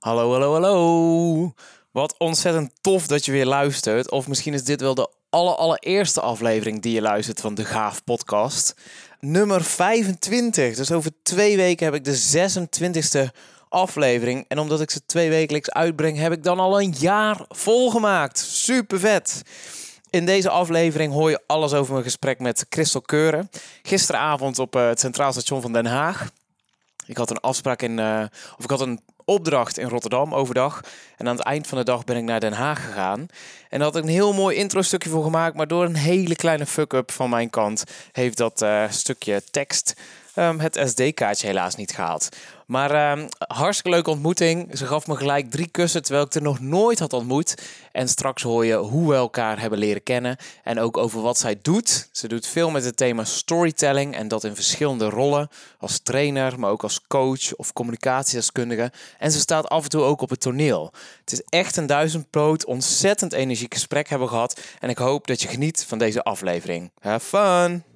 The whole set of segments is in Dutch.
Hallo, hallo, hallo. Wat ontzettend tof dat je weer luistert. Of misschien is dit wel de aller, allereerste aflevering die je luistert van de Gaaf podcast. Nummer 25. Dus over twee weken heb ik de 26e aflevering. En omdat ik ze twee wekelijks uitbreng, heb ik dan al een jaar volgemaakt. Super vet. In deze aflevering hoor je alles over mijn gesprek met Christel Keuren. Gisteravond op eh, het Centraal Station van Den Haag. Ik had een afspraak in, uh, of ik had een opdracht in Rotterdam overdag. En aan het eind van de dag ben ik naar Den Haag gegaan. En daar had ik een heel mooi intro-stukje voor gemaakt. Maar door een hele kleine fuck-up van mijn kant heeft dat uh, stukje tekst um, het SD-kaartje helaas niet gehaald. Maar uh, hartstikke leuke ontmoeting. Ze gaf me gelijk drie kussen terwijl ik er nog nooit had ontmoet. En straks hoor je hoe we elkaar hebben leren kennen. En ook over wat zij doet. Ze doet veel met het thema storytelling. En dat in verschillende rollen. Als trainer, maar ook als coach of communicatiedeskundige. En ze staat af en toe ook op het toneel. Het is echt een duizendpoot, ontzettend energiek gesprek hebben gehad. En ik hoop dat je geniet van deze aflevering. Have fun!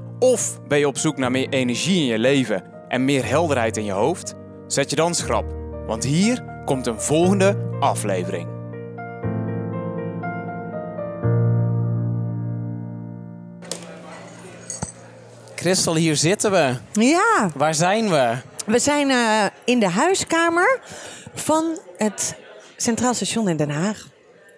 Of ben je op zoek naar meer energie in je leven en meer helderheid in je hoofd? Zet je dan schrap, want hier komt een volgende aflevering. Christel, hier zitten we. Ja. Waar zijn we? We zijn uh, in de huiskamer van het Centraal Station in Den Haag.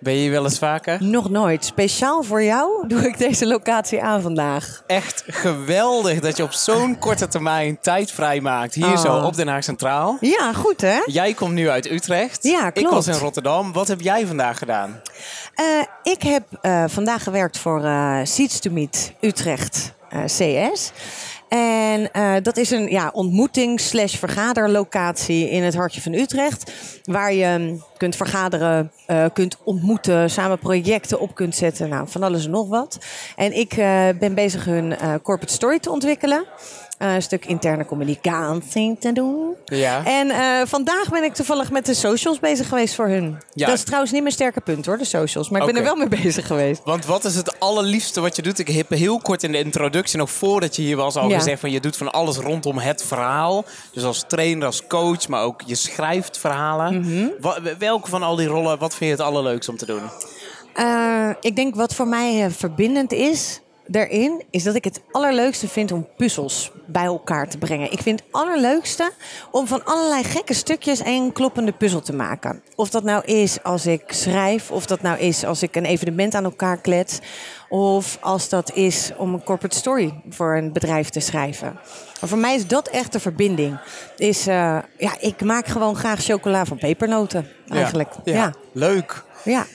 Ben je hier wel eens vaker? Nog nooit. Speciaal voor jou doe ik deze locatie aan vandaag. Echt geweldig dat je op zo'n korte termijn tijd vrijmaakt. Hier oh. zo op Den Haag Centraal. Ja, goed hè? Jij komt nu uit Utrecht. Ja, klopt. Ik was in Rotterdam. Wat heb jij vandaag gedaan? Uh, ik heb uh, vandaag gewerkt voor uh, Seeds to Meet Utrecht CS. En uh, dat is een ja, ontmoeting slash vergaderlocatie in het hartje van Utrecht. Waar je kunt vergaderen, uh, kunt ontmoeten, samen projecten op kunt zetten. Nou, van alles en nog wat. En ik uh, ben bezig hun corporate story te ontwikkelen. Uh, een stuk interne communicatie te doen. Ja. En uh, vandaag ben ik toevallig met de socials bezig geweest voor hun. Ja. Dat is trouwens niet mijn sterke punt hoor, de socials. Maar ik okay. ben er wel mee bezig geweest. Want wat is het allerliefste wat je doet? Ik heb heel kort in de introductie, nog voordat je hier was, al ja. gezegd van je doet van alles rondom het verhaal. Dus als trainer, als coach, maar ook je schrijft verhalen. Mm -hmm. Welke van al die rollen, wat vind je het allerleukste om te doen? Uh, ik denk wat voor mij verbindend is, daarin is dat ik het allerleukste vind om puzzels bij elkaar te brengen. Ik vind het allerleukste om van allerlei gekke stukjes een kloppende puzzel te maken. Of dat nou is als ik schrijf, of dat nou is als ik een evenement aan elkaar klets, of als dat is om een corporate story voor een bedrijf te schrijven. Maar voor mij is dat echt de verbinding. Is, uh, ja, ik maak gewoon graag chocola van pepernoten eigenlijk. Ja, ja. ja. leuk. Ja.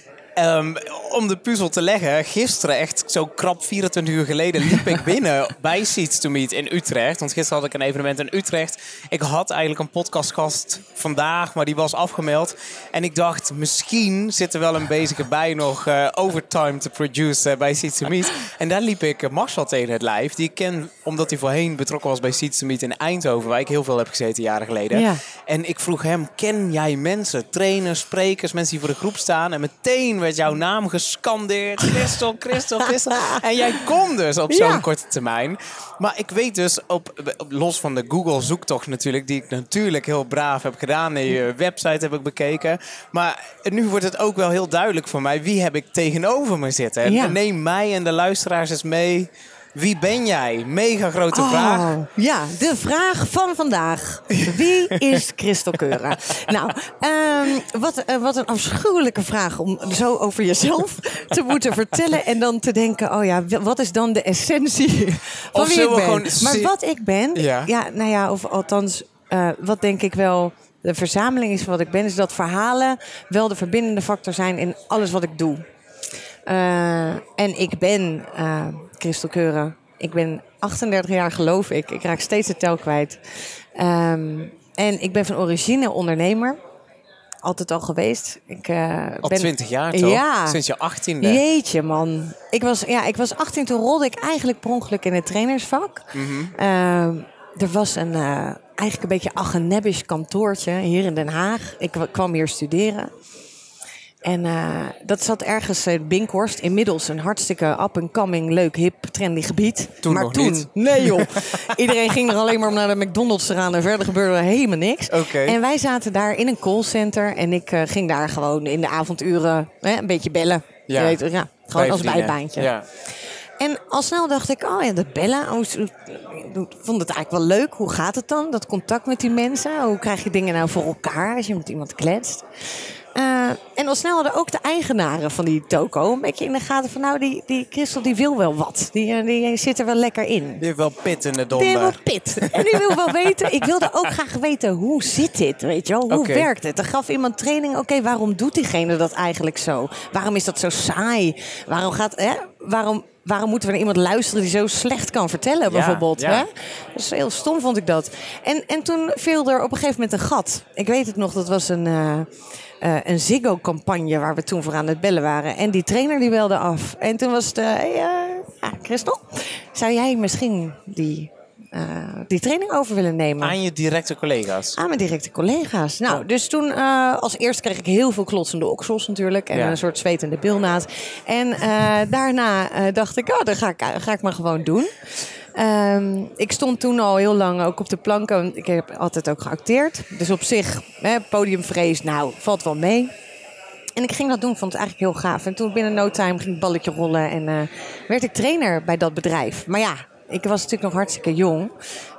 Um, om de puzzel te leggen, gisteren, echt zo krap 24 uur geleden, liep ik binnen bij Seeds to Meet in Utrecht. Want gisteren had ik een evenement in Utrecht. Ik had eigenlijk een podcastgast vandaag, maar die was afgemeld. En ik dacht, misschien zit er wel een bezige bij nog uh, overtime te produce uh, bij Seeds to Meet. En daar liep ik Marcel tegen het lijf. Die ik ken omdat hij voorheen betrokken was bij Seeds to Meet in Eindhoven, waar ik heel veel heb gezeten jaren geleden. Ja. En ik vroeg hem, ken jij mensen, trainers, sprekers, mensen die voor de groep staan? En meteen werd jouw naam gescandeerd. Christel, Christel, Christel. En jij komt dus op zo'n Ja. korte termijn. Maar ik weet dus, op, op- los van de Google zoektocht natuurlijk... die ik natuurlijk heel braaf heb gedaan. En je website heb ik bekeken. Maar nu wordt het ook wel heel duidelijk voor mij... wie heb ik tegenover me zitten. En Ja. neem mij en de luisteraars eens mee... Wie ben jij? Mega grote vraag. Oh, ja, de vraag van vandaag. Wie is Christel Keuren? nou, ehm, wat, eh, wat een afschuwelijke vraag om zo over jezelf te moeten vertellen. En dan te denken, oh ja, wat is dan de essentie van Of wie ik ben? gewoon Maar wat ik ben, Ja. nou ja, of althans, eh, wat denk ik wel... De verzameling is van wat ik ben, is dat verhalen wel de verbindende factor zijn in alles wat ik doe. Eh, en ik ben Christel Keuren. Ik ben 38 jaar, geloof ik. Ik raak steeds de tel kwijt. Ehm, en ik ben van origine ondernemer. altijd al geweest. Ik, uh, al ben... 20 jaar toch? Ja. Sinds je 18e. Jeetje man. Ik was, ja, ik was 18 toen rolde ik eigenlijk per ongeluk in het trainersvak. Mm er was een, uh, eigenlijk een beetje agenebbisch kantoortje hier in Den Haag. Ik kwam hier studeren. En uh, dat zat ergens in Binkhorst. Inmiddels een hartstikke up-and-coming, leuk, hip, trendy gebied. Toen maar nog toen, niet. nee joh. Iedereen ging er alleen maar om naar de McDonald's te gaan. En verder gebeurde er helemaal niks. En wij zaten daar in een callcenter. En ik uh, ging daar gewoon in de avonduren hè, een beetje bellen. Ja. Je weet, ja gewoon als bijbaantje. Ja. En al snel dacht ik, oh ja, dat bellen. Oh, ik vond het eigenlijk wel leuk. Hoe gaat het dan? Dat contact met die mensen. Hoe krijg je dingen nou voor elkaar als je met iemand kletst? Uh, en al snel hadden ook de eigenaren van die toko een beetje in de gaten van... nou, die, die Christel die wil wel wat. Die, die zit er wel lekker in. Die heeft wel pit in de Die heeft wel donder. pit. En die wil wel weten... Ik wilde ook graag weten, hoe zit dit? Weet je wel? Hoe werkt het? Er gaf iemand training. Oké, waarom doet diegene dat eigenlijk zo? Waarom is dat zo saai? Waarom gaat... Hè? Waarom... Waarom moeten we naar iemand luisteren die zo slecht kan vertellen, bijvoorbeeld? ja. Hè? Dat is heel stom, vond ik dat. En, en toen viel er op een gegeven moment een gat. Ik weet het nog, dat was een, eh, eh, een Ziggo-campagne waar we toen voor aan het bellen waren. En die trainer die belde af. En toen was het, hey, ah, Christel, zou jij misschien die, eh, die training over willen nemen? Aan je directe collega's. Aan mijn directe collega's. Nou, dus toen eh, als eerst kreeg ik heel veel klotsende oksels natuurlijk. En Ja. een soort zwetende bilnaad. En eh, daarna dacht ik, oh, dat ga ik, ga ik maar gewoon doen. Ehm, ik stond toen al heel lang ook op de planken. Ik heb altijd ook geacteerd. Dus op zich, hè, podiumvrees, nou, valt wel mee. En ik ging dat doen, vond het eigenlijk heel gaaf. En toen binnen no time ging het balletje rollen en werd ik trainer bij dat bedrijf. Maar ja, ik was natuurlijk nog hartstikke jong.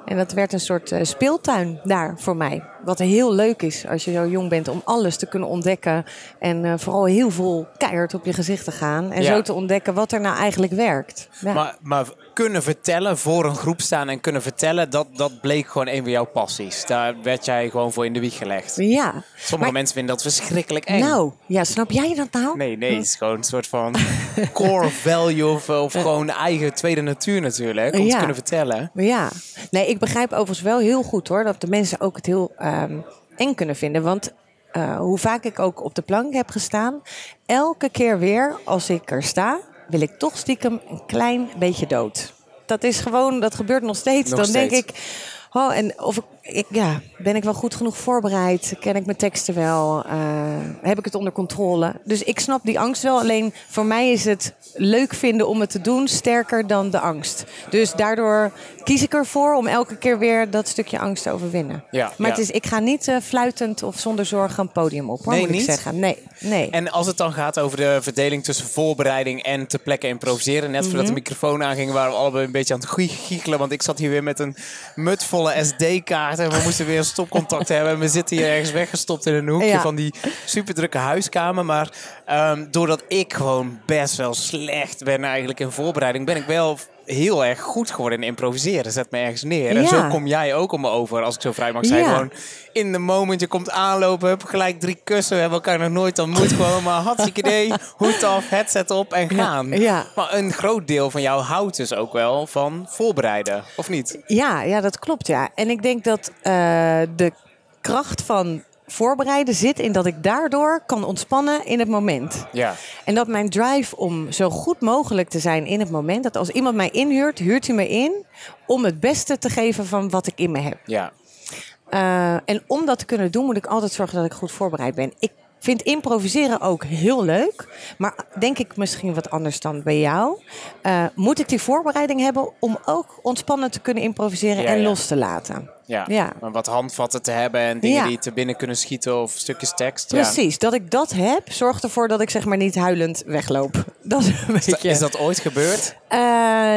En dat werd een soort eh, speeltuin daar voor mij. Wat heel leuk is als je zo jong bent om alles te kunnen ontdekken. En eh, vooral heel veel keihard op je gezicht te gaan. En Ja. zo te ontdekken wat er nou eigenlijk werkt. Ja. Maar, maar kunnen vertellen, voor een groep staan en kunnen vertellen, dat, dat bleek gewoon een van jouw passies. Daar werd jij gewoon voor in de wieg gelegd. ja. Sommige Maar- mensen vinden dat verschrikkelijk eng. Nou, ja, snap jij dat nou? Nee, nee, het is gewoon een soort van core value of, of gewoon eigen tweede natuur natuurlijk. Om te kunnen vertellen. Ja, nee, ik begrijp overigens wel heel goed hoor dat de mensen ook het heel ehm, eng kunnen vinden. Want eh, hoe vaak ik ook op de plank heb gestaan, elke keer weer als ik er sta, wil ik toch stiekem een klein beetje dood. Dat is gewoon, dat gebeurt nog steeds. Nog Dan denk ik, oh, en of ik, ik, ja, ben ik wel goed genoeg voorbereid? Ken ik mijn teksten wel? Eh, heb ik het onder controle? Dus ik snap die angst wel. Alleen voor mij is het leuk vinden om het te doen sterker dan de angst. Dus daardoor kies ik ervoor om elke keer weer dat stukje angst te overwinnen. Ja, maar ja. Het is, ik ga niet eh, fluitend of zonder zorg een podium op, hoor, Nee, moet niet? ik zeggen. Nee, nee. En als het dan gaat over de verdeling tussen voorbereiding en te plekke improviseren. Net Mhm. voordat de microfoon aanging, waren we allebei een beetje aan het giechelen. Want ik zat hier weer met een mutvolle SD-kaart. En we moesten weer een stopcontact hebben. En we zitten hier ergens weggestopt in een hoekje Ja. van die superdrukke huiskamer. Maar ehm, doordat ik gewoon best wel slecht ben eigenlijk in voorbereiding, ben ik wel heel erg goed geworden in improviseren. Zet me ergens neer. En zo kom jij ook om me over, als ik zo vrij mag zijn. Ja. Gewoon in de moment, je komt aanlopen, heb gelijk drie kussen. We hebben elkaar nog nooit ontmoet. Gewoon maar hartstikke idee, hoed af, headset op en gaan. ja. Maar een groot deel van jou houdt dus ook wel van voorbereiden, of niet? Ja, ja, dat klopt. Ja. En ik denk dat eh, de kracht van voorbereiden zit in dat ik daardoor kan ontspannen in het moment. Ja. En dat mijn drive om zo goed mogelijk te zijn in het moment, dat als iemand mij inhuurt, huurt hij me in om het beste te geven van wat ik in me heb. Ja. Eh, en om dat te kunnen doen, moet ik altijd zorgen dat ik goed voorbereid ben. Ik vind improviseren ook heel leuk, maar denk ik misschien wat anders dan bij jou. Eh, moet ik die voorbereiding hebben om ook ontspannen te kunnen improviseren Ja, en ja. los te laten? Ja. Ja. Maar wat handvatten te hebben en dingen die te binnen kunnen schieten of stukjes tekst. Ja. Precies, dat ik dat heb, zorgt ervoor dat ik zeg maar niet huilend wegloop. Dat is een beetje. is dat ooit gebeurd? Eh,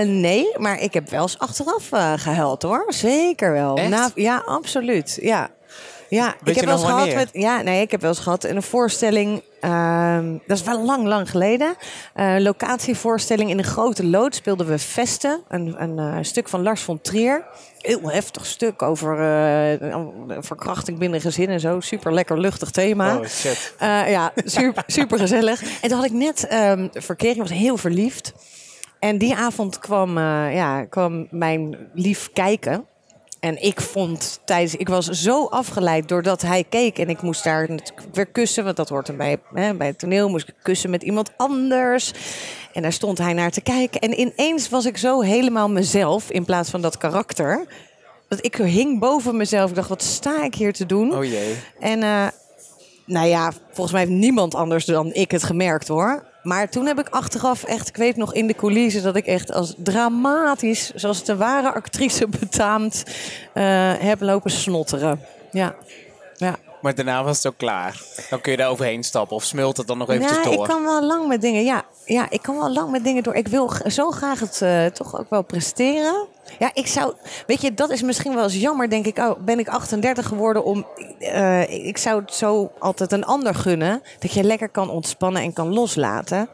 nee, maar ik heb wel eens achteraf eh, gehuild hoor. Zeker wel. Na- ja, absoluut. Ja. Ja, ik Weet heb wel eens gehad met. Ja, nee, ik heb wel eens gehad in een voorstelling. ehm, dat is wel lang, lang geleden. Eh, locatievoorstelling in een grote lood speelden we Vesten, een, een eh, stuk van Lars von Trier. Heel heftig stuk over eh, verkrachting binnen gezin en zo. Super lekker luchtig thema. Oh shit. Ja, super, super gezellig. En toen had ik net ehm verkering, was heel verliefd. En die avond kwam, ja, kwam mijn lief kijken. En ik vond tijdens, ik was zo afgeleid doordat hij keek en ik moest daar natuurlijk weer kussen, want dat hoort er bij, hè, bij het toneel, moest ik kussen met iemand anders. En daar stond hij naar te kijken. En ineens was ik zo helemaal mezelf in plaats van dat karakter. Dat ik hing boven mezelf. Ik dacht, wat sta ik hier te doen? Oh jee. En eh, nou ja, volgens mij heeft niemand anders dan ik het gemerkt hoor. Maar toen heb ik achteraf echt, ik weet nog in de coulissen dat ik echt als dramatisch, zoals het een ware actrice betaamt, eh, heb lopen snotteren. Ja. ja. Maar daarna was het ook klaar. Dan kun je daar overheen stappen of smult het dan nog eventjes ja, door. ik kan wel lang met dingen. Ja, ja, ik kan wel lang met dingen door. Ik wil zo graag het eh, toch ook wel presteren. Ja, ik zou. Weet je, dat is misschien wel eens jammer, denk ik. Oh, ben ik 38 geworden om. eh, ik zou het zo altijd een ander gunnen. Dat je lekker kan ontspannen en kan loslaten.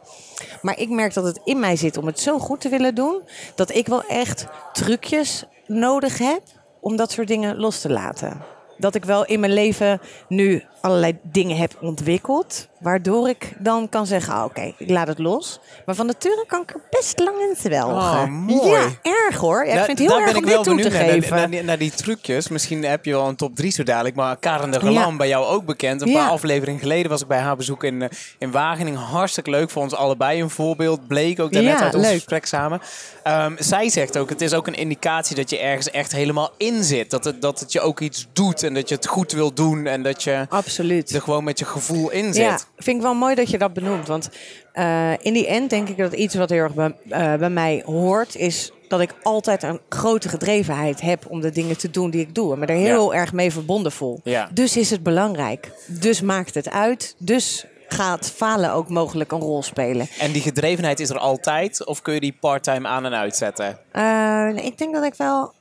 Maar ik merk dat het in mij zit om het zo goed te willen doen. Dat ik wel echt trucjes nodig heb om dat soort dingen los te laten. Dat ik wel in mijn leven nu allerlei dingen heb ontwikkeld. Waardoor ik dan kan zeggen, ah, oké, ik laat het los. Maar van nature kan ik er best lang in zwelgen. Oh, mooi. Ja, erg hoor. Ja, ik Daar- vind het heel erg om dit toe te geven. naar, naar die- naar die trucjes. Misschien heb je wel een top 3 zo dadelijk. Maar Karen de Gelam, Ja. bij jou ook bekend. Een paar afleveringen geleden was ik bij haar bezoek in, eh, in Wageningen. Hartstikke leuk voor ons allebei. Een voorbeeld bleek ook daarnet uit ons leuk. gesprek samen. Ehm, zij zegt ook, het is ook een indicatie dat je ergens echt helemaal in zit. Dat het, dat het je ook iets doet en dat je het goed wil doen. En dat je Absoluut. er gewoon met je gevoel in zit. Ja, vind ik wel mooi dat je dat benoemt. Want eh, in die end denk ik dat iets wat heel erg bij, eh, bij mij hoort, is dat ik altijd een grote gedrevenheid heb om de dingen te doen die ik doe. En me er heel erg mee verbonden voel. Ja. Dus is het belangrijk. Dus maakt het uit. Dus gaat falen ook mogelijk een rol spelen. En die gedrevenheid is er altijd? Of kun je die parttime aan en uitzetten? Eh, ik denk dat ik wel.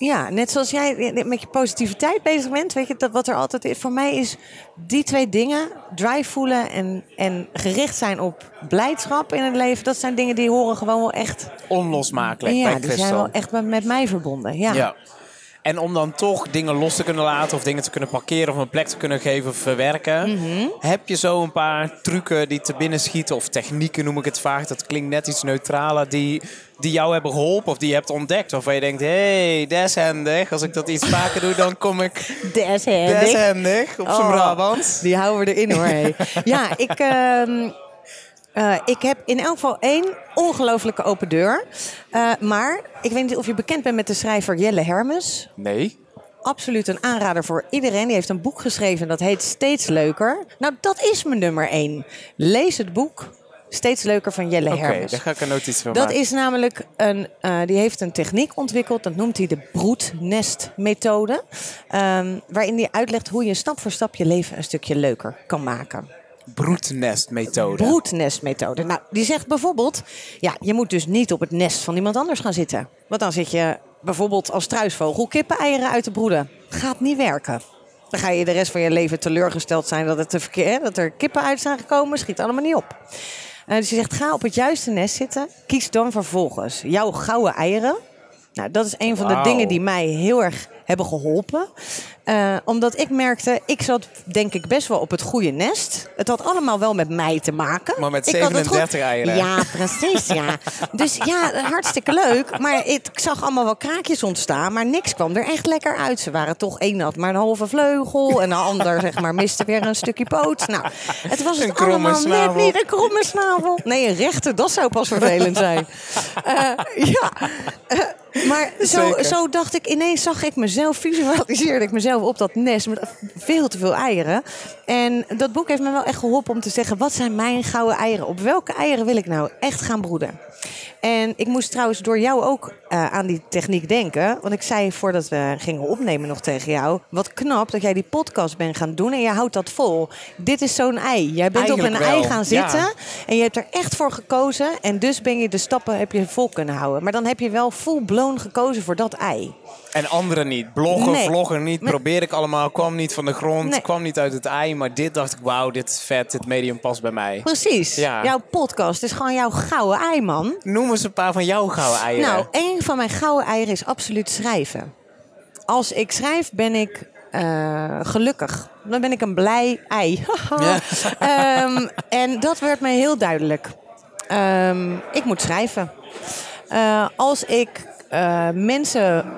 Ja, net zoals jij met je positiviteit bezig bent. Weet je, dat wat er altijd is. Voor mij is die twee dingen, drive voelen en, en gericht zijn op blijdschap in het leven. Dat zijn dingen die horen gewoon wel echt. Onlosmakelijk ja, die zijn wel echt met, met mij verbonden. Ja. Ja. En om dan toch dingen los te kunnen laten of dingen te kunnen parkeren of een plek te kunnen geven of verwerken. Mhm. Heb je zo een paar trucken die te binnen schieten of technieken noem ik het vaak. Dat klinkt net iets neutraler die, die jou hebben geholpen of die je hebt ontdekt. Waarvan je denkt, hé, hey, handig. Als ik dat iets vaker doe, dan kom ik Des dat is handig op zijn Oh. Brabant. Die houden we erin hoor. hey. ja, ik, ehm, eh, ik heb in elk geval één ongelofelijke open deur. Eh, maar ik weet niet of je bekend bent met de schrijver Jelle Hermes. Nee. Absoluut een aanrader voor iedereen. Die heeft een boek geschreven dat heet Steeds Leuker. Nou, dat is mijn nummer één. Lees het boek Steeds Leuker van Jelle Oké, Hermes. daar ga ik een notitie van Dat maken. is namelijk een, eh, die heeft een techniek ontwikkeld, dat noemt hij de broednestmethode. Ehm waarin hij uitlegt hoe je stap voor stap je leven een stukje leuker kan maken. Broednestmethode. Broednestmethode. Nou, die zegt bijvoorbeeld, ja, je moet dus niet op het nest van iemand anders gaan zitten. Want dan zit je bijvoorbeeld als struisvogel kippen-eieren uit te broeden. Gaat niet werken. Dan ga je de rest van je leven teleurgesteld zijn dat, het verkeer, dat er kippen uit zijn gekomen. Schiet allemaal niet op. Eh, dus je zegt, ga op het juiste nest zitten. Kies dan vervolgens jouw gouden eieren. Nou, dat is een van de dingen die mij heel erg hebben geholpen. Eh, omdat ik merkte, ik zat denk ik best wel op het goede nest. Het had allemaal wel met mij te maken. Maar met Ik had het goed- 37 eieren. Ja, precies, ja. Dus ja, hartstikke leuk. Maar ik zag allemaal wel kraakjes ontstaan, maar niks kwam er echt lekker uit. Ze waren toch één had maar een halve vleugel en de ander zeg maar miste weer een stukje poot. Nou, het was Een het kromme allemaal net niet een kromme snavel. Nee, een rechte, dat zou pas vervelend zijn. Eh, ja, Eh, maar zo, zo dacht ik, ineens zag ik mezelf, visualiseerde ik mezelf op dat nest met veel te veel eieren. En dat boek heeft me wel echt geholpen om te zeggen, wat zijn mijn gouden eieren? Op welke eieren wil ik nou echt gaan broeden? En ik moest trouwens door jou ook eh, aan die techniek denken. Want ik zei voordat we gingen opnemen nog tegen jou. Wat knap dat jij die podcast bent gaan doen en je houdt dat vol. Dit is zo'n ei. Jij bent op een ei gaan ja. zitten. En je hebt er echt voor gekozen. En dus ben je de stappen heb je vol kunnen houden. Maar dan heb je wel full blown gekozen voor dat ei. En anderen niet. Bloggen, Nee. vloggen niet. Maar- Probeer ik allemaal. Kwam niet van de grond. Nee. Kwam niet uit het ei. Maar dit dacht ik, wauw, dit is vet. Dit medium past bij mij. Precies. Ja. Jouw podcast is gewoon jouw gouden ei, man. Noem eens een paar van jouw gouden eieren. Nou, een van mijn gouden eieren is absoluut schrijven. Als ik schrijf, ben ik eh, gelukkig. Dan ben ik een blij ei. Ehm, en dat werd mij heel duidelijk. Ehm, ik moet schrijven. Eh, als ik eh, mensen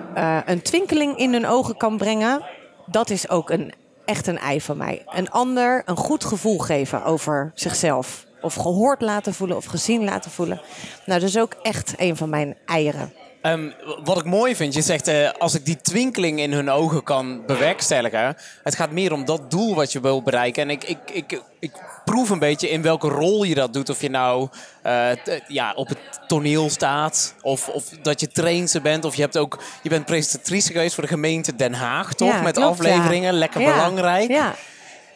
een twinkeling in hun ogen kan brengen, dat is ook een, echt een ei van mij. Een ander een goed gevoel geven over zichzelf. Of gehoord laten voelen of gezien laten voelen. Nou, dat is ook echt een van mijn eieren. Ehm, wat ik mooi vind, je zegt eh, als ik die twinkeling in hun ogen kan bewerkstelligen. Het gaat meer om dat doel wat je wil bereiken. En ik, ik, ik, ik proef een beetje in welke rol je dat doet. Of je nou eh, t- ja, op het toneel staat, of, of dat je trainster bent. Of je, hebt ook, je bent presentatrice geweest voor de gemeente Den Haag, toch? Ja, Met klopt, afleveringen, ja. lekker Ja, belangrijk. Ja,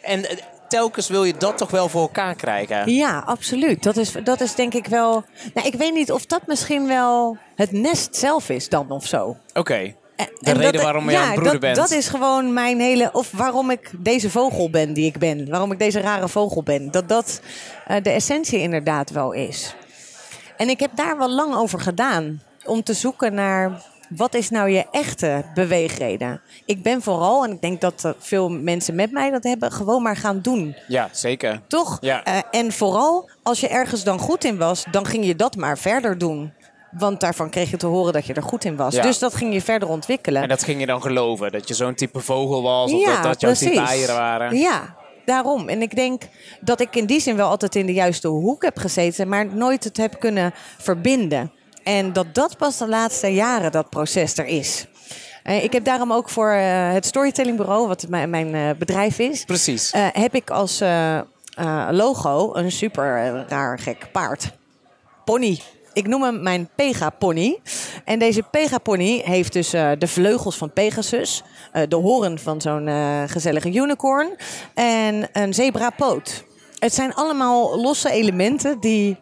En eh, telkens wil je dat toch wel voor elkaar krijgen. ja absoluut. Dat is, dat is denk ik wel... Nou, ik weet niet of dat misschien wel het nest zelf is dan of zo. Oké. En- De en reden dat- waarom je ja, aan het broeden dat, bent. Dat is gewoon mijn hele... Of waarom ik deze vogel ben die ik ben. Waarom ik deze rare vogel ben. Dat dat eh, de essentie inderdaad wel is. En ik heb daar wel lang over gedaan. Om te zoeken naar... Wat is nou je echte beweegreden? Ik ben vooral, en ik denk dat veel mensen met mij dat hebben... gewoon maar gaan doen. Ja, zeker. Toch? Ja. Eh, en vooral, als je ergens dan goed in was... dan ging je dat maar verder doen. Want daarvan kreeg je te horen dat je er goed in was. Ja. Dus dat ging je verder ontwikkelen. En dat ging je dan geloven? Dat je zo'n type vogel was? Of Ja, dat, dat jouw type eieren waren? Ja, daarom. En ik denk dat ik in die zin wel altijd in de juiste hoek heb gezeten, maar nooit het heb kunnen verbinden. En dat dat pas de laatste jaren dat proces er is. Eh, Ik heb daarom ook voor eh, het storytellingbureau, wat mijn, eh, bedrijf is, Precies. heb ik als logo een super raar gek paard. Pony. Ik noem hem mijn Pega-pony. En deze Pega-pony heeft dus de vleugels van Pegasus, de horen van zo'n gezellige unicorn en een zebrapoot. Het zijn allemaal losse elementen die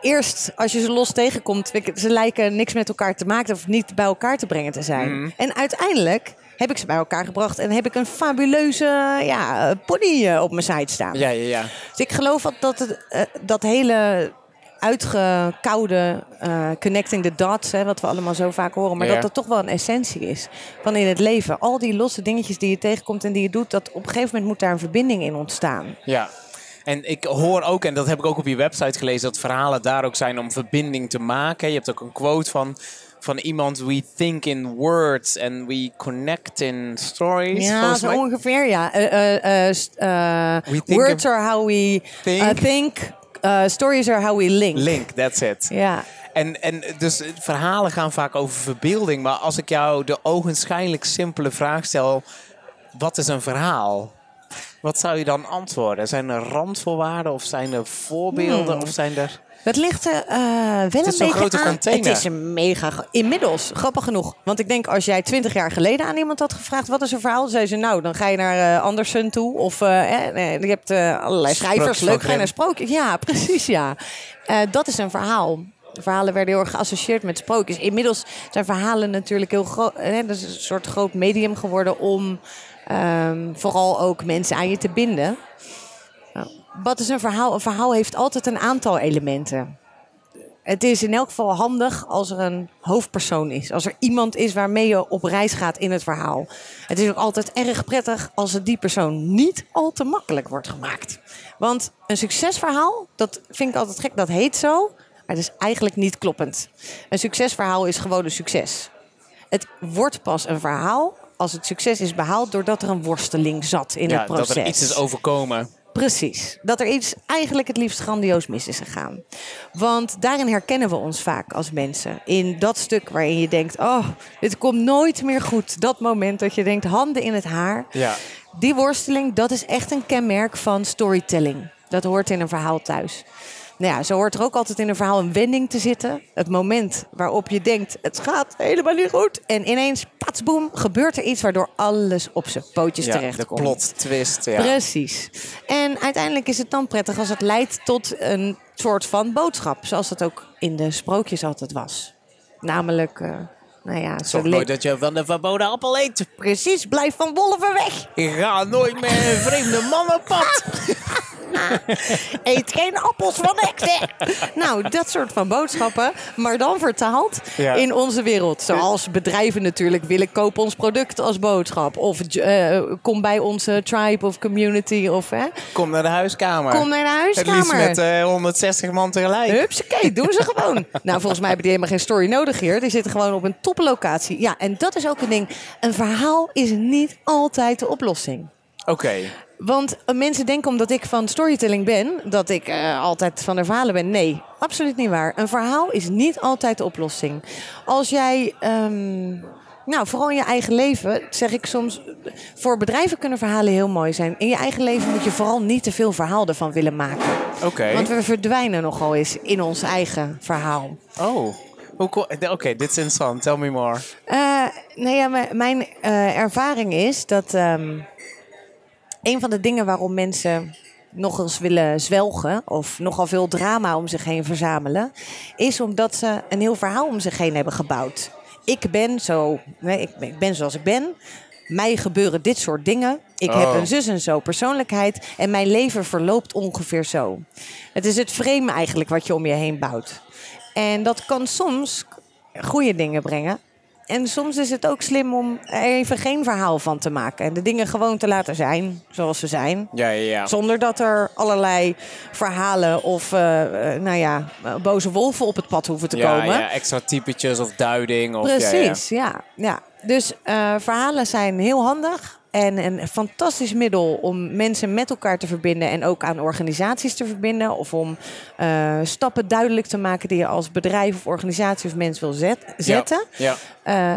eerst, als je ze los tegenkomt, ze lijken niks met elkaar te maken of niet bij elkaar te brengen te zijn. En uiteindelijk heb ik ze bij elkaar gebracht en heb ik een fabuleuze ja, pony eh, op mijn site staan. Ja, ja, ja. Dus ik geloof dat dat, het, eh, dat hele uitgekoude eh, connecting the dots, hè, wat we allemaal zo vaak horen, maar Ja. dat dat toch wel een essentie is van in het leven. Al die losse dingetjes die je tegenkomt en die je doet, dat op een gegeven moment moet daar een verbinding in ontstaan. Ja. En ik hoor ook, en dat heb ik ook op je website gelezen, dat verhalen daar ook zijn om verbinding te maken. Je hebt ook een quote van, van iemand: We think in words and we connect in stories. Ja, zo mij. ongeveer, ja. We think words are how we Think. uh, think. uh, stories are how we link. Link, that's it. Ja. En, en dus verhalen gaan vaak over verbeelding. Maar als ik jou de ogenschijnlijk simpele vraag stel: wat is een verhaal? Wat zou je dan antwoorden? Zijn er randvoorwaarden of zijn er voorbeelden Hmm. of zijn er... Dat ligt er eh, wel een is zo'n beetje grote aan. container. Het is een mega... Inmiddels, grappig genoeg. Want ik denk, als jij twintig jaar geleden aan iemand had gevraagd... wat is een verhaal? Zei ze, nou, dan ga je naar eh, Andersen toe. Of eh, eh, nee, je hebt eh, allerlei schrijvers. Leuk, ga je naar sprookjes. Ja, precies, ja. Eh, dat is een verhaal. Verhalen werden heel erg geassocieerd met sprookjes. Inmiddels zijn verhalen natuurlijk heel groot. Dat is een soort groot medium geworden om ehm, vooral ook mensen aan je te binden. Nou, wat is een verhaal? Een verhaal heeft altijd een aantal elementen. Het is in elk geval handig als er een hoofdpersoon is. Als er iemand is waarmee je op reis gaat in het verhaal. Het is ook altijd erg prettig als het die persoon niet al te makkelijk wordt gemaakt. Want een succesverhaal, dat vind ik altijd gek, dat heet zo. Maar dat is eigenlijk niet kloppend. Een succesverhaal is gewoon een succes. Het wordt pas een verhaal als het succes is behaald doordat er een worsteling zat in Ja, het proces. dat er iets is overkomen. Precies. Dat er iets eigenlijk het liefst grandioos mis is gegaan. Want daarin herkennen we ons vaak als mensen. In dat stuk waarin je denkt: oh, dit komt nooit meer goed. Dat moment dat je denkt: handen in het haar. Ja. Die worsteling, dat is echt een kenmerk van storytelling. Dat hoort in een verhaal thuis. Nou ja, zo hoort er ook altijd in een verhaal een wending te zitten. Het moment waarop je denkt, het gaat helemaal niet goed. En ineens, patsboom, gebeurt er iets waardoor alles op zijn pootjes Ja, de terechtkomt. plot twist. Ja. Precies. En uiteindelijk is het dan prettig als het leidt tot een soort van boodschap. Zoals dat ook in de sprookjes altijd was. Namelijk, eh, nou ja, Zorg nooit dat je van de verboden appel eet. precies, blijf van wolven weg. Ik ga nooit meer een vreemde man op pad. Eet geen appels van ekte. Nou, dat soort van boodschappen. Maar dan vertaald Ja. in onze wereld. Zoals bedrijven natuurlijk willen kopen ons product als boodschap. Of eh, kom bij onze tribe of community. Of hè, Kom naar de huiskamer. kom naar de Het liefst huiskamer. met eh, 160 man tegelijk. Hupsakee, doen ze gewoon. Nou, volgens mij hebben die helemaal geen story nodig hier. Die zitten gewoon op een toplocatie. Ja, en dat is ook een ding. Een verhaal is niet altijd de oplossing. Oké. Want eh, mensen denken omdat ik van storytelling ben, dat ik eh, altijd van de verhalen ben. Nee, absoluut niet waar. Een verhaal is niet altijd de oplossing. Als jij, ehm, nou, vooral in je eigen leven, zeg ik soms, voor bedrijven kunnen verhalen heel mooi zijn. In je eigen leven moet je vooral niet te veel verhaal ervan willen maken. Oké. Want we verdwijnen nogal eens in ons eigen verhaal. Oh. Ko- Oké, dit is interessant. Tell me more. Eh, nou ja, mijn, eh, ervaring is dat ehm, een van de dingen waarom mensen nog eens willen zwelgen of nogal veel drama om zich heen verzamelen, is omdat ze een heel verhaal om zich heen hebben gebouwd. Ik ben zo, nee, ik, ben- ik ben zoals ik ben. Mij gebeuren dit soort dingen. Ik heb Oh. een zus en zo persoonlijkheid. En mijn leven verloopt ongeveer zo. Het is het frame eigenlijk wat je om je heen bouwt. En dat kan soms goede dingen brengen. En soms is het ook slim om er even geen verhaal van te maken. En de dingen gewoon te laten zijn zoals ze zijn. Ja, ja, ja. Zonder dat er allerlei verhalen of eh, eh, nou ja, boze wolven op het pad hoeven te komen. ja, extra typetjes of duiding. Of. Precies, ja. ja, Dus eh, verhalen zijn heel handig. En een fantastisch middel om mensen met elkaar te verbinden en ook aan organisaties te verbinden. Of om eh, stappen duidelijk te maken die je als bedrijf of organisatie of mens wil zet- zetten. Ja. Eh,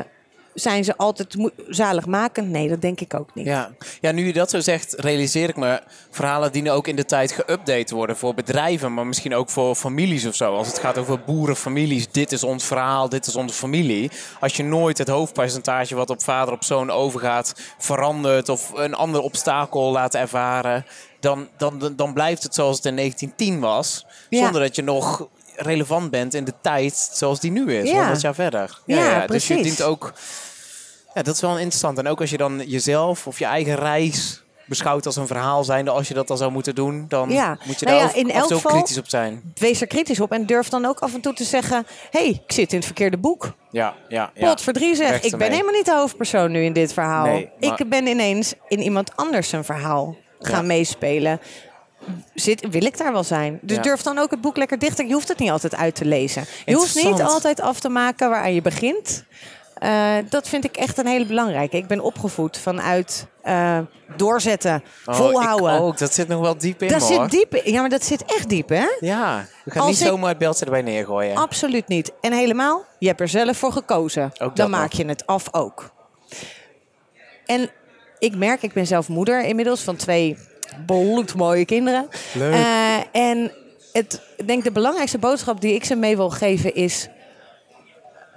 zijn ze altijd zaligmakend? Nee, dat denk ik ook niet. Ja. ja, nu je dat zo zegt, realiseer ik me... verhalen dienen ook in de tijd geüpdate te worden voor bedrijven... maar misschien ook voor families of zo. Als het gaat over boerenfamilies, dit is ons verhaal, dit is onze familie. Als je nooit het hoofdpercentage wat op vader op zoon overgaat... verandert of een ander obstakel laat ervaren... dan, dan, dan blijft het zoals het in 1910 was... Ja. zonder dat je nog relevant bent in de tijd zoals die nu is, Ja. 100 jaar verder. Ja, Dus je dient ook... Ja, dat is wel interessant. En ook als je dan jezelf of je eigen reis beschouwt als een verhaal zijnde, als je dat dan zou moeten doen, dan Ja. moet je Nou daar ja, ook in elk geval- kritisch op zijn. Wees er kritisch op en durf dan ook af en toe te zeggen... hé, hey, ik zit in het verkeerde boek. Ja, ja, ja. Pot verdrie zeg, Weg ik ben helemaal niet de hoofdpersoon nu in dit verhaal. Nee, maar- Ik ben ineens in iemand anders zijn verhaal gaan Ja. meespelen. Zit, wil ik daar wel zijn? Dus Ja. durf dan ook het boek lekker dicht. Je hoeft het niet altijd uit te lezen. Je hoeft niet altijd af te maken waaraan je begint. Eh, dat vind ik echt een hele belangrijke. Ik ben opgevoed vanuit eh, doorzetten, Oh, volhouden. Ik ook, dat zit nog wel diep in, dat hoor. zit diep in. Ja, maar dat zit echt diep, hè? Ja, we gaan Als niet ik- zomaar het beltje erbij neergooien. Absoluut niet. En helemaal, je hebt er zelf voor gekozen. dat Dan maak nog. je het af ook. En ik merk, ik ben zelf moeder inmiddels van twee bloedmooie kinderen. Leuk. Eh, en het, ik denk de belangrijkste boodschap die ik ze mee wil geven is...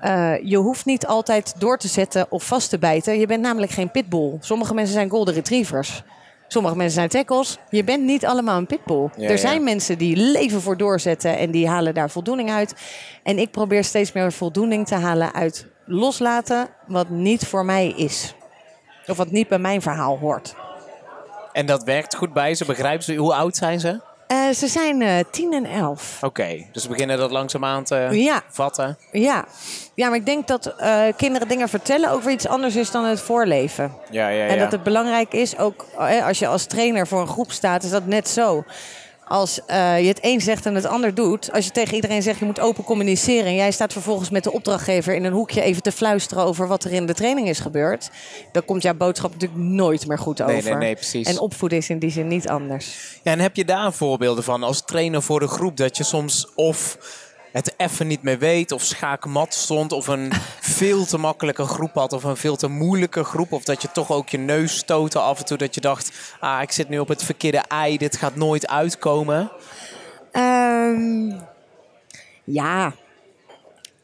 eh, je hoeft niet altijd door te zetten of vast te bijten. Je bent namelijk geen pitbull. Sommige mensen zijn golden retrievers. Sommige mensen zijn tackles. Je bent niet allemaal een pitbull. Ja, er zijn ja. mensen die leven voor doorzetten en die halen daar voldoening uit. En ik probeer steeds meer voldoening te halen uit loslaten wat niet voor mij is. Of wat niet bij mijn verhaal hoort. En dat werkt goed bij ze, begrijpen ze? Hoe oud zijn ze? Eh, ze zijn eh 10 en 11. Oké, dus we beginnen dat langzaamaan te Ja. vatten. Ja. ja, maar ik denk dat eh, kinderen dingen vertellen ook weer iets anders is dan het voorleven. Ja, ja, ja. En dat het belangrijk is, ook als je als trainer voor een groep staat, is dat net zo. Als eh, je het een zegt en het ander doet. Als je tegen iedereen zegt je moet open communiceren. En jij staat vervolgens met de opdrachtgever in een hoekje even te fluisteren over wat er in de training is gebeurd. Dan komt jouw boodschap natuurlijk nooit meer goed over. Nee, nee, nee, precies. En opvoeden is in die zin niet anders. Ja, en heb je daar voorbeelden van als trainer voor de groep dat je soms of het even niet meer weet of schaakmat stond of een veel te makkelijke groep had of een veel te moeilijke groep of dat je toch ook je neus stootte af en toe dat je dacht, ah, ik zit nu op het verkeerde ei, dit gaat nooit uitkomen. Ehm, ja.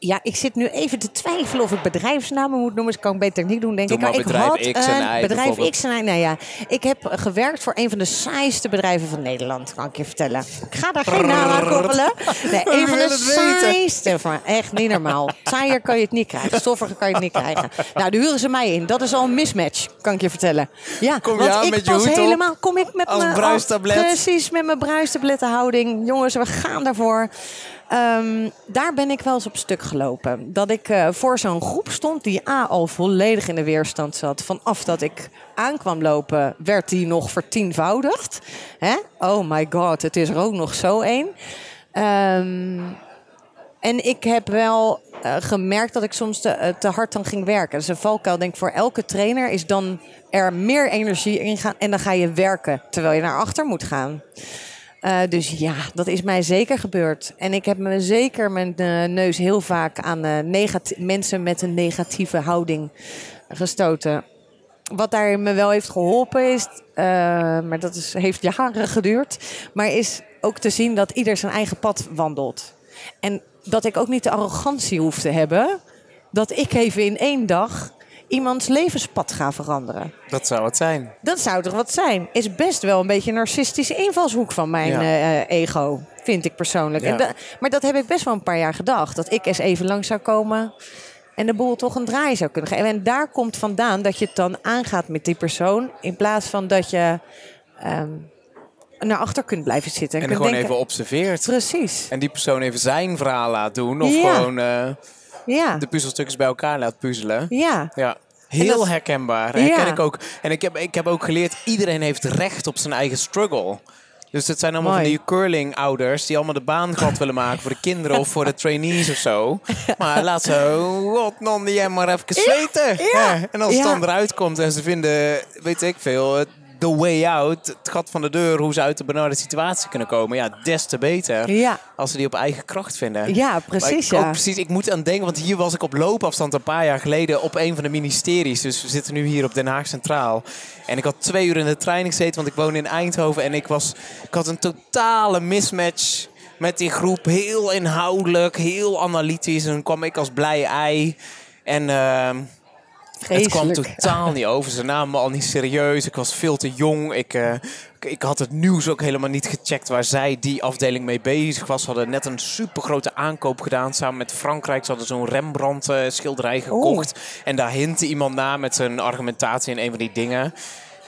Ja, ik zit nu even te twijfelen of ik bedrijfsnamen moet noemen. Dat kan ik beter niet doen, denk Doe ik. maar ik had X en een Y bedrijf. X en Y. Nou ja, ik heb gewerkt voor een van de saaiste bedrijven van Nederland, kan ik je vertellen. Ik ga daar geen naam aan koppelen. Nee, een van de saaiste. Van, echt niet normaal. Saaier kan je het niet krijgen. Stoffiger kan je het niet krijgen. Nou, daar huren ze mij in. Dat is al een mismatch, kan ik je vertellen. Ja, Kom je want aan ik met je pas op? helemaal. Kom ik met mijn bruistablet? Precies, met mijn bruistablettenhouding. Jongens, we gaan daarvoor. Ehm, daar ben ik wel eens op stuk gelopen. Dat ik eh, voor zo'n groep stond die A al volledig in de weerstand zat. Vanaf dat ik aankwam lopen, werd die nog vertienvoudigd. Hè? Oh my god, het is er ook nog zo één. Ehm, en ik heb wel eh, gemerkt dat ik soms te, eh, te hard dan ging werken. Dus een valkuil, denk ik, voor elke trainer is dan er meer energie in gaan. En dan ga je werken, terwijl je naar achter moet gaan. Eh, dus ja, dat is mij zeker gebeurd. En ik heb me zeker mijn eh, neus heel vaak aan negati- mensen met een negatieve houding gestoten. Wat daar me wel heeft geholpen is, maar dat is, heeft jaren geduurd, maar is ook te zien dat ieder zijn eigen pad wandelt. En dat ik ook niet de arrogantie hoef te hebben dat ik even in één dag iemands levenspad ga veranderen. Dat zou het zijn. Dat zou toch wat zijn? Is best wel een beetje een narcistische invalshoek van mijn Ja. eh, ego, vind ik persoonlijk. Ja. En da- maar dat heb ik best wel een paar jaar gedacht. Dat ik eens even lang zou komen en de boel toch een draai zou kunnen geven. En daar komt vandaan dat je het dan aangaat met die persoon. In plaats van dat je ehm, naar achter kunt blijven zitten. En kunt gewoon denken, even observeert. Precies. En die persoon even zijn verhaal laat doen. Of Ja. gewoon eh. De puzzelstukjes bij elkaar laat puzzelen. Ja. Ja. Heel dat- herkenbaar. Herken ik ook. En ik heb, ik heb ook geleerd, iedereen heeft recht op zijn eigen struggle. Dus het zijn allemaal Mooi. van die curling-ouders die allemaal de baan glad willen maken voor de kinderen of voor de trainees of zo. Maar laat ze, wat non, jij maar even zweten. ja, En als het dan eruit komt en ze vinden, weet ik veel, the way out, het gat van de deur, hoe ze uit de benarde situatie kunnen komen. Ja, des te beter. Ja. Als ze die op eigen kracht vinden. Ja, Maar precies. ik, Ja. precies, ik moet aan denken, want hier was ik op loopafstand een paar jaar geleden op een van de ministeries. Dus we zitten nu hier op Den Haag Centraal. En ik had twee uur in de trein gezeten, want ik woon in Eindhoven. En ik, was, ik had een totale mismatch met die groep. Heel inhoudelijk, heel analytisch. En dan kwam ik als blij ei. En het kwam totaal niet over. Ze namen me al niet serieus. Ik was veel te jong. Ik, eh, ik- ik had het nieuws ook helemaal niet gecheckt waar zij die afdeling mee bezig was. Ze hadden net een supergrote aankoop gedaan samen met Frankrijk. Ze hadden zo'n Rembrandt eh, schilderij gekocht. En daar hintte iemand na met zijn argumentatie in een van die dingen.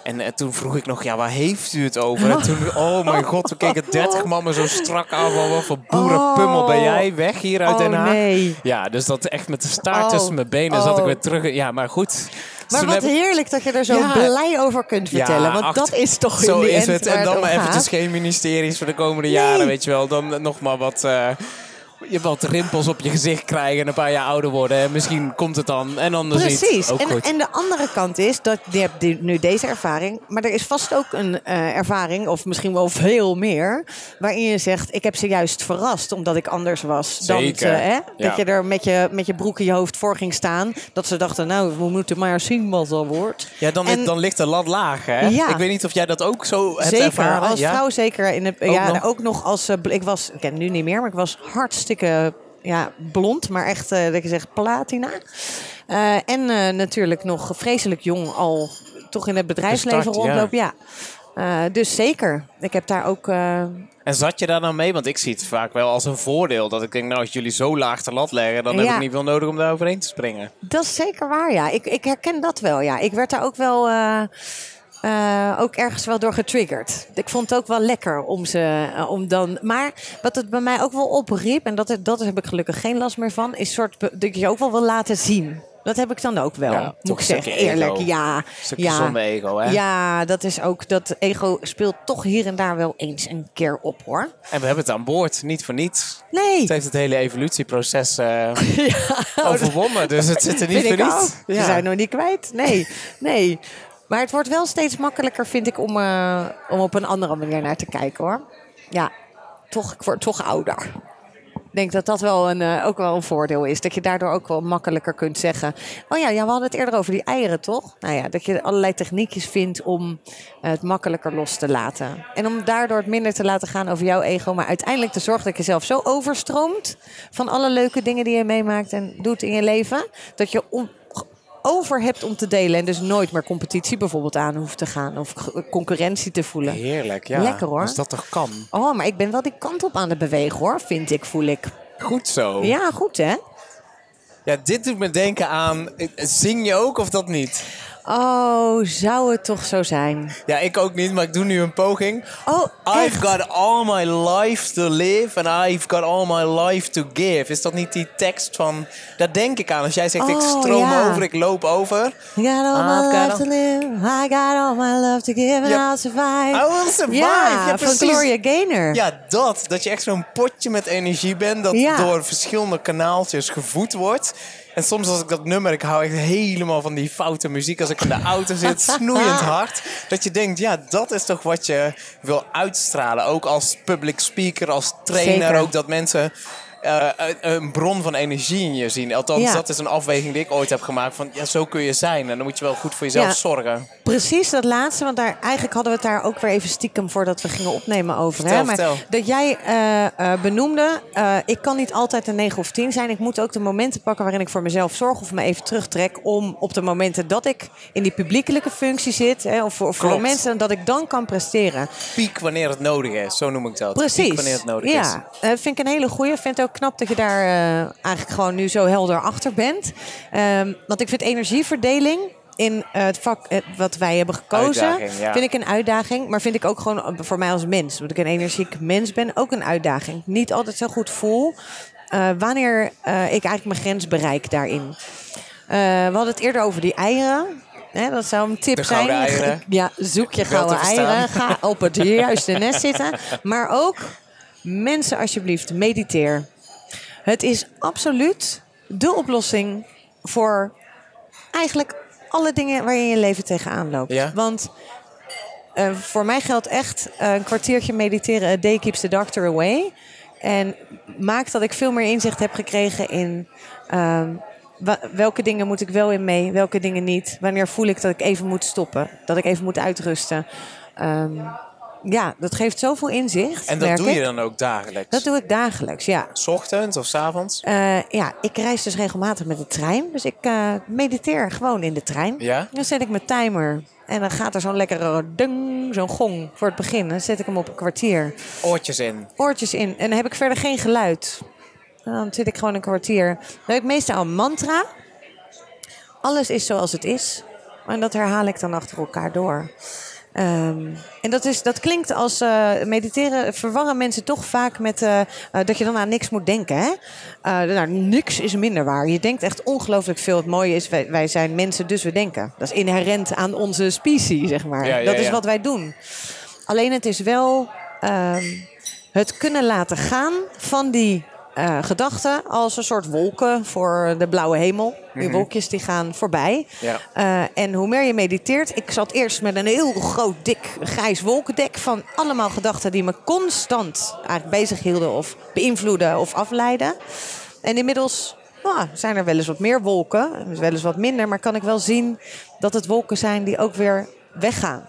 En eh, toen vroeg ik nog, ja, waar heeft u het over? En toen, oh mijn god, we keken 30 man me zo strak aan. Van, wat voor boerenpummel ben jij weg hier uit Oh, Den Haag? nee. Ja, dus dat echt met de staart Oh. tussen mijn benen zat ik Oh. weer terug. Ja, maar goed. Maar wat heerlijk dat je er zo Ja. blij over kunt vertellen. Ja, want dat is toch Zo is het. En dan maar eventjes gaat. geen ministeries voor de komende Nee. jaren, weet je wel. Dan nog maar wat... eh, je wat rimpels op je gezicht krijgen en een paar jaar ouder worden. En misschien komt het dan en anders Precies. niet. Ook En, goed. en de andere kant is dat je hebt nu deze ervaring, maar er is vast ook een eh, ervaring, of misschien wel veel meer, waarin je zegt: Ik heb ze juist verrast omdat ik anders was. Dan hè? Ja. Dat je er met je, met je broek in je hoofd voor ging staan. Dat ze dachten: Nou, we moeten maar zien wat dat wordt. ja, dan, en- dan ligt de lat laag, hè? Ja. Ik weet niet of jij dat ook zo hebt Zeker, ervaren. als ja? vrouw zeker. In de, Ook ja, nog? ook nog als... eh, ik was, ik ken nu niet meer, maar ik was hartstikke ja, blond. Maar echt, eh, dat je zegt, platina. Eh, en eh, natuurlijk nog vreselijk jong al toch in het bedrijfsleven Gestart, ja. rondlopen. Ja. Dus zeker. Ik heb daar ook... En zat je daar dan mee? Want ik zie het vaak wel als een voordeel. Dat ik denk, nou, als jullie zo laag de lat leggen... dan heb ik niet veel nodig om daar overheen te springen. Dat is zeker waar, ja. Ik, ik herken dat wel, ja. Ik werd daar ook wel... eh, ook ergens wel door getriggerd. Ik vond het ook wel lekker om ze eh, om dan. Maar wat het bij mij ook wel opriep, en dat, dat heb ik gelukkig geen last meer van, is soort dat je ook wel wil laten zien. Dat heb ik dan ook wel, Ja, moet toch ik zeggen. Eerlijk, ego. ja. Ja. ego, hè? Ja, dat is ook. Dat ego speelt toch hier en daar wel eens een keer op hoor. En we hebben het aan boord, niet voor niets. Nee. Het heeft het hele evolutieproces eh overwonnen. Dus het zit er niet voor niets. Ze zijn nog niet kwijt. Nee, nee. Maar het wordt wel steeds makkelijker, vind ik, om, eh, om op een andere manier naar te kijken hoor. Ja, toch, ik word toch ouder. Ik denk dat dat wel een, eh, ook wel een voordeel is. Dat je daardoor ook wel makkelijker kunt zeggen... Oh ja, ja, we hadden het eerder over die eieren, toch? Nou ja, dat je allerlei techniekjes vindt om eh, het makkelijker los te laten. En om daardoor het minder te laten gaan over jouw ego. Maar uiteindelijk te zorgen dat je zelf zo overstroomt... van alle leuke dingen die je meemaakt en doet in je leven... dat je over hebt om te delen. En dus nooit meer competitie bijvoorbeeld aan hoeft te gaan. Of concurrentie te voelen. Heerlijk, ja. Lekker, hoor. Als dat toch kan. Oh, maar ik ben wel die kant op aan het bewegen hoor, vind ik, voel ik. Goed zo. Ja, goed hè? Ja, dit doet me denken aan... Zing je ook of dat niet? Oh, zou het toch zo zijn? Ja, ik ook niet, maar ik doe nu een poging. Oh, I've echt? got all my life to live and I've got all my life to give. Is dat niet die tekst van... Daar denk ik aan. Als jij zegt, ik Oh, stroom ja. over, ik loop over. I got all my I've life to live. I got all my love to give and Yep. I'll survive. I will survive. Ja, Ja, van precies. Gloria Gaynor. Ja, dat. Dat je echt zo'n potje met energie bent. Dat Ja. door verschillende kanaaltjes gevoed wordt. En soms als ik dat nummer... Ik hou echt helemaal van die foute muziek. Als ik in de auto zit, snoeiend hard. Dat je denkt, ja, dat is toch wat je wil uitstralen. Ook als public speaker, als trainer. Zeker. Ook dat mensen... eh, een- bron van energie in je zien. Althans, Ja. dat is een afweging die ik ooit heb gemaakt. Van ja, zo kun je zijn. En dan moet je wel goed voor jezelf Ja. zorgen. Precies dat laatste, want daar, eigenlijk hadden we het daar ook weer even stiekem voordat we gingen opnemen over. Vertel, hè? Maar dat jij eh, eh, benoemde, ik kan niet altijd een 9 of 10 zijn. Ik moet ook de momenten pakken waarin ik voor mezelf zorg of me even terugtrek. Om op de momenten dat ik in die publiekelijke functie zit, hè, of, voor- of voor mensen, dat ik dan kan presteren. Piek wanneer het nodig is. Zo noem ik dat. Precies. Piek wanneer het nodig ja, is. eh, vind ik een hele goeie. Ik vind ook knap dat je daar eh, eigenlijk gewoon nu zo helder achter bent. Ehm, want ik vind energieverdeling in eh, het vak eh, wat wij hebben gekozen, ja. vind ik een uitdaging. Maar vind ik ook gewoon voor mij als mens, omdat ik een energiek mens ben, ook een uitdaging. Niet altijd zo goed voel wanneer ik eigenlijk mijn grens bereik daarin. We hadden het eerder over die eieren. Hè, dat zou een tip De zijn. eieren. Ja, zoek je gouden eieren. Ga op het juiste nest zitten. Maar ook, mensen alsjeblieft, mediteer. Het is absoluut de oplossing voor eigenlijk alle dingen waar je in je leven tegenaan loopt. Ja. Want eh, voor mij geldt echt eh, een kwartiertje mediteren. A day keeps the doctor away. En maakt dat ik veel meer inzicht heb gekregen in... ehm, welke dingen moet ik wel in mee, welke dingen niet. Wanneer voel ik dat ik even moet stoppen. Dat ik even moet uitrusten. Ehm, ja, dat geeft zoveel inzicht. En dat doe je dan ook dagelijks? Dat doe ik dagelijks, ja. S ochtends of s avonds? Eh, ja, ik reis dus regelmatig met de trein. Dus ik eh, mediteer gewoon in de trein. Ja? Dan zet ik mijn timer. En dan gaat er zo'n lekkere ding, zo'n gong voor het begin. Dan zet ik hem op een kwartier. Oortjes in. Oortjes in. En dan heb ik verder geen geluid. En dan zit ik gewoon een kwartier. Dan heb ik meestal een mantra. Alles is zoals het is. En dat herhaal ik dan achter elkaar door. Ehm, en dat, is, dat klinkt als eh, mediteren, verwarren mensen toch vaak met eh, eh, dat je dan aan niks moet denken. Hè? Nou, niks is minder waar. Je denkt echt ongelooflijk veel. Het mooie is, wij, wij zijn mensen, dus we denken. Dat is inherent aan onze specie, zeg maar. Ja, ja, dat is ja. wat wij doen. Alleen het is wel ehm, het kunnen laten gaan van die eh, gedachten als een soort wolken voor de blauwe hemel. Die wolkjes die gaan voorbij. Mhm. Ja. Eh, en hoe meer je mediteert, ik zat eerst met een heel groot, dik, grijs wolkendek van allemaal gedachten die me constant eigenlijk bezig hielden of beïnvloeden of afleiden. En inmiddels nou, zijn er wel eens wat meer wolken, dus wel eens wat minder, maar kan ik wel zien dat het wolken zijn die ook weer weggaan.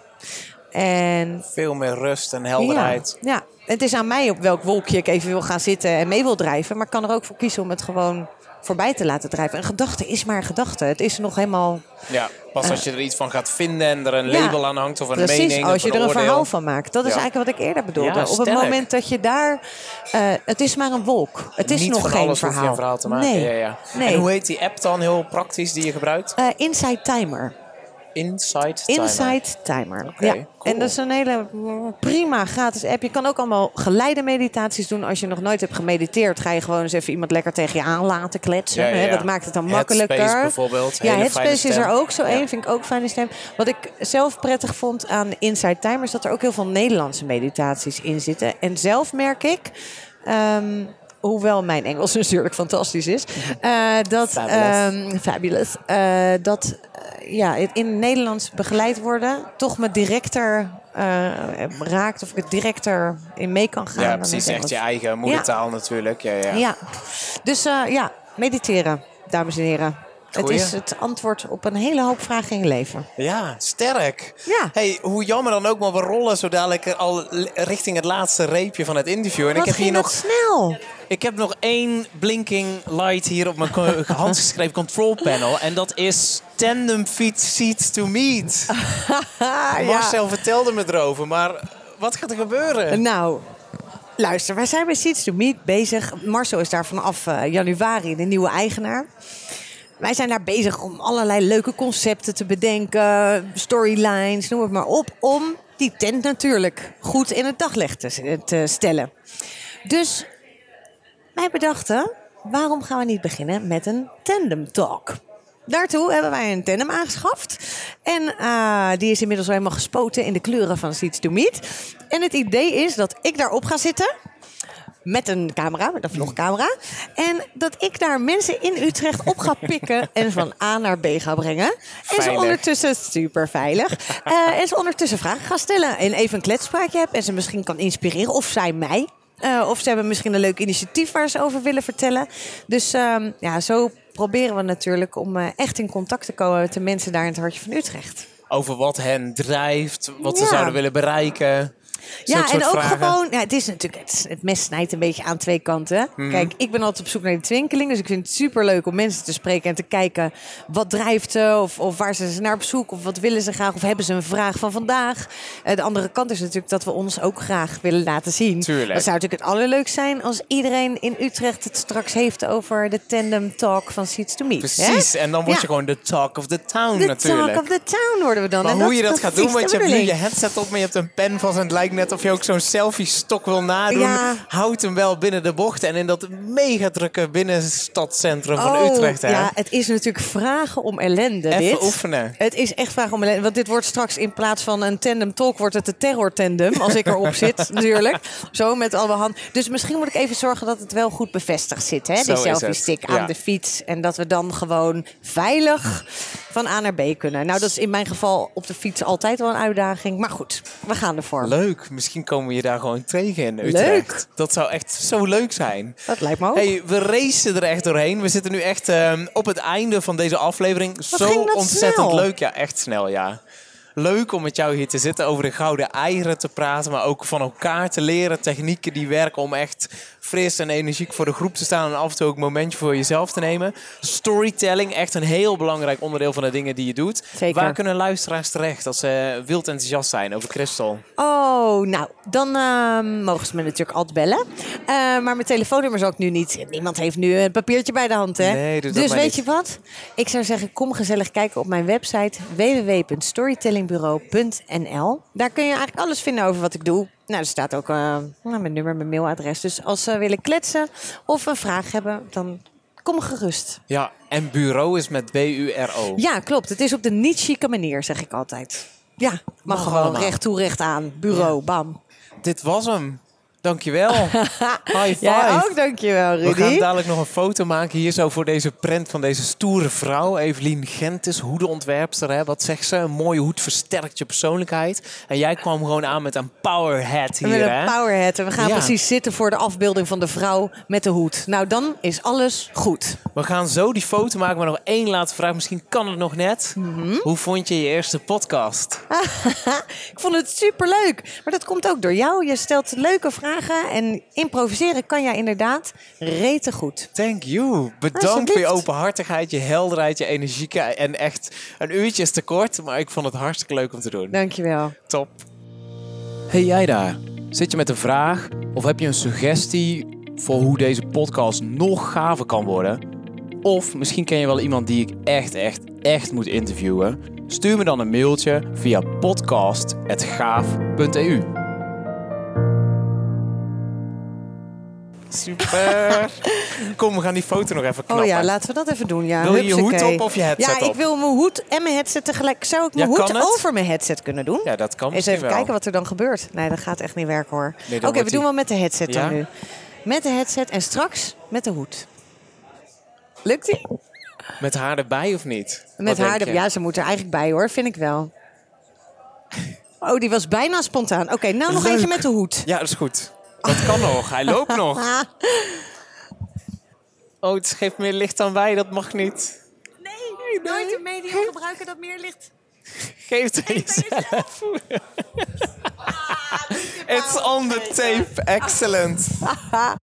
En Veel meer rust en helderheid. ja, ja, het is aan mij op welk wolkje ik even wil gaan zitten en mee wil drijven. Maar ik kan er ook voor kiezen om het gewoon voorbij te laten drijven. Een gedachte is maar een gedachte. Het is nog helemaal Ja. Pas als je er iets van gaat vinden en er een Ja, label aan hangt of een precies mening als of je er een oordeel. verhaal van maakt. Dat is eigenlijk wat ik eerder bedoelde. Ja, op het moment dat je daar, eh, het is maar een wolk. Het is Niet nog geen alles hoef je verhaal. een verhaal te maken. Nee. Ja, ja. Nee. En hoe heet die app dan heel praktisch die je gebruikt? Eh, Inside Timer. Timer. Inside Timer. Oké, ja. cool. En dat is een hele prima gratis app. Je kan ook allemaal geleide meditaties doen. Als je nog nooit hebt gemediteerd, ga je gewoon eens even iemand lekker tegen je aan laten kletsen. Ja, ja, hè. ja. Dat maakt het dan Headspace makkelijker. bijvoorbeeld, Ja, Headspace is er ook zo één. Vind ik ook fijne stem. Wat ik zelf prettig vond aan Inside Timer is dat er ook heel veel Nederlandse meditaties in zitten. En zelf merk ik. ehm, Hoewel mijn Engels natuurlijk fantastisch is. eh, dat, Fabulous. ehm, fabulous. eh, dat ja, in het Nederlands begeleid worden toch me directer eh, raakt, of ik het direct erin mee kan gaan. Ja, precies. Echt je eigen moedertaal natuurlijk. Ja, ja. Ja, dus eh, ja, mediteren, dames en heren. Het is het antwoord op een hele hoop vragen in je leven. Ja, sterk. Ja. Hey, hoe jammer dan ook, maar we rollen zo dadelijk al richting het laatste reepje van het interview. En Wat ik heb hier nog, snel? ik heb nog één blinking light hier op mijn handgeschreven control panel. En dat is tandem feet seat to meet. Ah, Marcel vertelde me erover, maar wat gaat er gebeuren? Nou, luister, wij zijn bij Seeds to Meet bezig. Marcel is daar vanaf eh, januari de nieuwe eigenaar. Wij zijn daar bezig om allerlei leuke concepten te bedenken, storylines, noem het maar op, om die tent natuurlijk goed in het daglicht te, te stellen. Dus wij bedachten, waarom gaan we niet beginnen met een tandem talk? Daartoe hebben wij een tandem aangeschaft. En eh, die is inmiddels al helemaal gespoten in de kleuren van Seats to Meet. En het idee is dat ik daarop ga zitten. Met een camera, met een vlogcamera. En dat ik daar mensen in Utrecht op ga pikken en van A naar B ga brengen. En ze ondertussen, super veilig. eh, en ze ondertussen vragen gaan stellen. En even een kletspraatje heb en ze misschien kan inspireren. Of zij mij. Eh, of ze hebben misschien een leuk initiatief waar ze over willen vertellen. Dus ehm, ja, zo proberen we natuurlijk om eh, echt in contact te komen met de mensen daar in het hartje van Utrecht. Over wat hen drijft, wat ze zouden willen bereiken. Ja, en ook vragen. gewoon, ja, het is natuurlijk, het, het mes snijdt een beetje aan twee kanten. Mhm. Kijk, ik ben altijd op zoek naar die twinkeling, dus ik vind het super leuk om mensen te spreken en te kijken wat drijft ze, of, of waar zijn ze naar op zoek, of wat willen ze graag, of hebben ze een vraag van vandaag. Eh, de andere kant is natuurlijk dat we ons ook graag willen laten zien. Tuurlijk. Dat zou natuurlijk het allerleukst zijn als iedereen in Utrecht het straks heeft over de tandem talk van Seats to Meet. hè? Precies, en dan word je Ja. gewoon de talk of the town De natuurlijk. talk of the town worden we dan. Maar En hoe je dat, gaat doen, de want je hebt nu je headset op, maar je hebt een pen vast en het lijkt net of je ook zo'n selfie-stok wil nadoen. Ja. Houd hem wel binnen de bocht en in dat mega drukke binnenstadcentrum van Oh, Utrecht. Hè? Ja, het is natuurlijk vragen om ellende. Even dit. oefenen. Het is echt vragen om ellende. Want dit wordt straks in plaats van een tandem talk, wordt het de terror tandem. Als ik erop zit, natuurlijk. Zo met alle hand. Dus misschien moet ik even zorgen dat het wel goed bevestigd zit. Hè? Die is het. selfie stick aan Ja. de fiets. En dat we dan gewoon veilig van A naar B kunnen. Nou, dat is in mijn geval op de fiets altijd wel een uitdaging. Maar goed, we gaan ervoor. Leuk, misschien komen we je daar gewoon tegen in Utrecht. Leuk. Dat zou echt zo leuk zijn. Dat lijkt me ook. Hey, we racen er echt doorheen. We zitten nu echt ehm, op het einde van deze aflevering. Zo ontzettend snel. leuk. Ja, echt snel, ja. Leuk om met jou hier te zitten, over de gouden eieren te praten, maar ook van elkaar te leren. Technieken die werken om echt fris en energiek voor de groep te staan en af en toe ook een momentje voor jezelf te nemen. Storytelling, echt een heel belangrijk onderdeel van de dingen die je doet. Zeker. Waar kunnen luisteraars terecht als ze wild enthousiast zijn over Crystal? Oh, nou, dan ehm, mogen ze me natuurlijk altijd bellen. Eh, maar mijn telefoonnummer zal ik nu niet. Niemand heeft nu een papiertje bij de hand, hè? Nee, dus weet niet. je wat? Ik zou zeggen, kom gezellig kijken op mijn website www.storytellingbureau.nl. Daar kun je eigenlijk alles vinden over wat ik doe. Nou, er staat ook eh, nou, mijn nummer, mijn mailadres. Dus als ze willen kletsen of een vraag hebben, dan kom gerust. Ja, en bureau is met B-U-R-O. Ja, klopt. Het is op de niet chique manier, zeg ik altijd. Ja, mag, Mag gewoon allemaal. recht toe, recht aan. Bureau, bam. Dit was hem. Dankjewel. High five. Jij ook, dankjewel, Rudy. We gaan dadelijk nog een foto maken hier zo voor deze prent van deze stoere vrouw. Evelien Gentis, hoedenontwerpster. Hè? Wat zegt ze? Een mooie hoed versterkt je persoonlijkheid. En jij kwam gewoon aan met een power hat hier. met een hè? powerhead. En we gaan Ja. precies zitten voor de afbeelding van de vrouw met de hoed. Nou, dan is alles goed. We gaan zo die foto maken, maar nog één laatste vraag. Misschien kan het nog net. Mhm. Hoe vond je je eerste podcast? ik vond het superleuk. Maar dat komt ook door jou. Je stelt leuke vragen. En improviseren kan jij inderdaad rete goed. Thank you. Bedankt voor je openhartigheid, je helderheid, je energie. En echt, een uurtje is te kort, maar ik vond het hartstikke leuk om te doen. Dankjewel. Top. Hey jij daar. Zit je met een vraag of heb je een suggestie voor hoe deze podcast nog gaver kan worden? Of misschien ken je wel iemand die ik echt, echt, echt moet interviewen? Stuur me dan een mailtje via podcast.gaaf.eu. Super. Kom, we gaan die foto nog even knappen. Oh ja, laten we dat even doen. Ja, Wil je je hoed op of je headset Ja, ik op? wil mijn hoed en mijn headset tegelijk. Zou ik mijn Ja, hoed over mijn headset kunnen doen? Ja, dat kan Eens even wel. kijken wat er dan gebeurt. Nee, dat gaat echt niet werken hoor. Nee, Oké, we doen wel met de headset Ja? dan nu. Met de headset en straks met de hoed. Lukt die? Met haar erbij of niet? Met Wat haar, je? ja, ze moet er eigenlijk bij hoor, vind ik wel. Oh, die was bijna spontaan. Oké, nou nog Leuk. eentje met de hoed. Ja, dat is goed. Dat kan nog. Hij loopt nog. Oh, het geeft meer licht dan wij. Dat mag niet. nee, nooit een medium gebruiken dat meer licht. Geef het aan jezelf. It's on the tape. Excellent.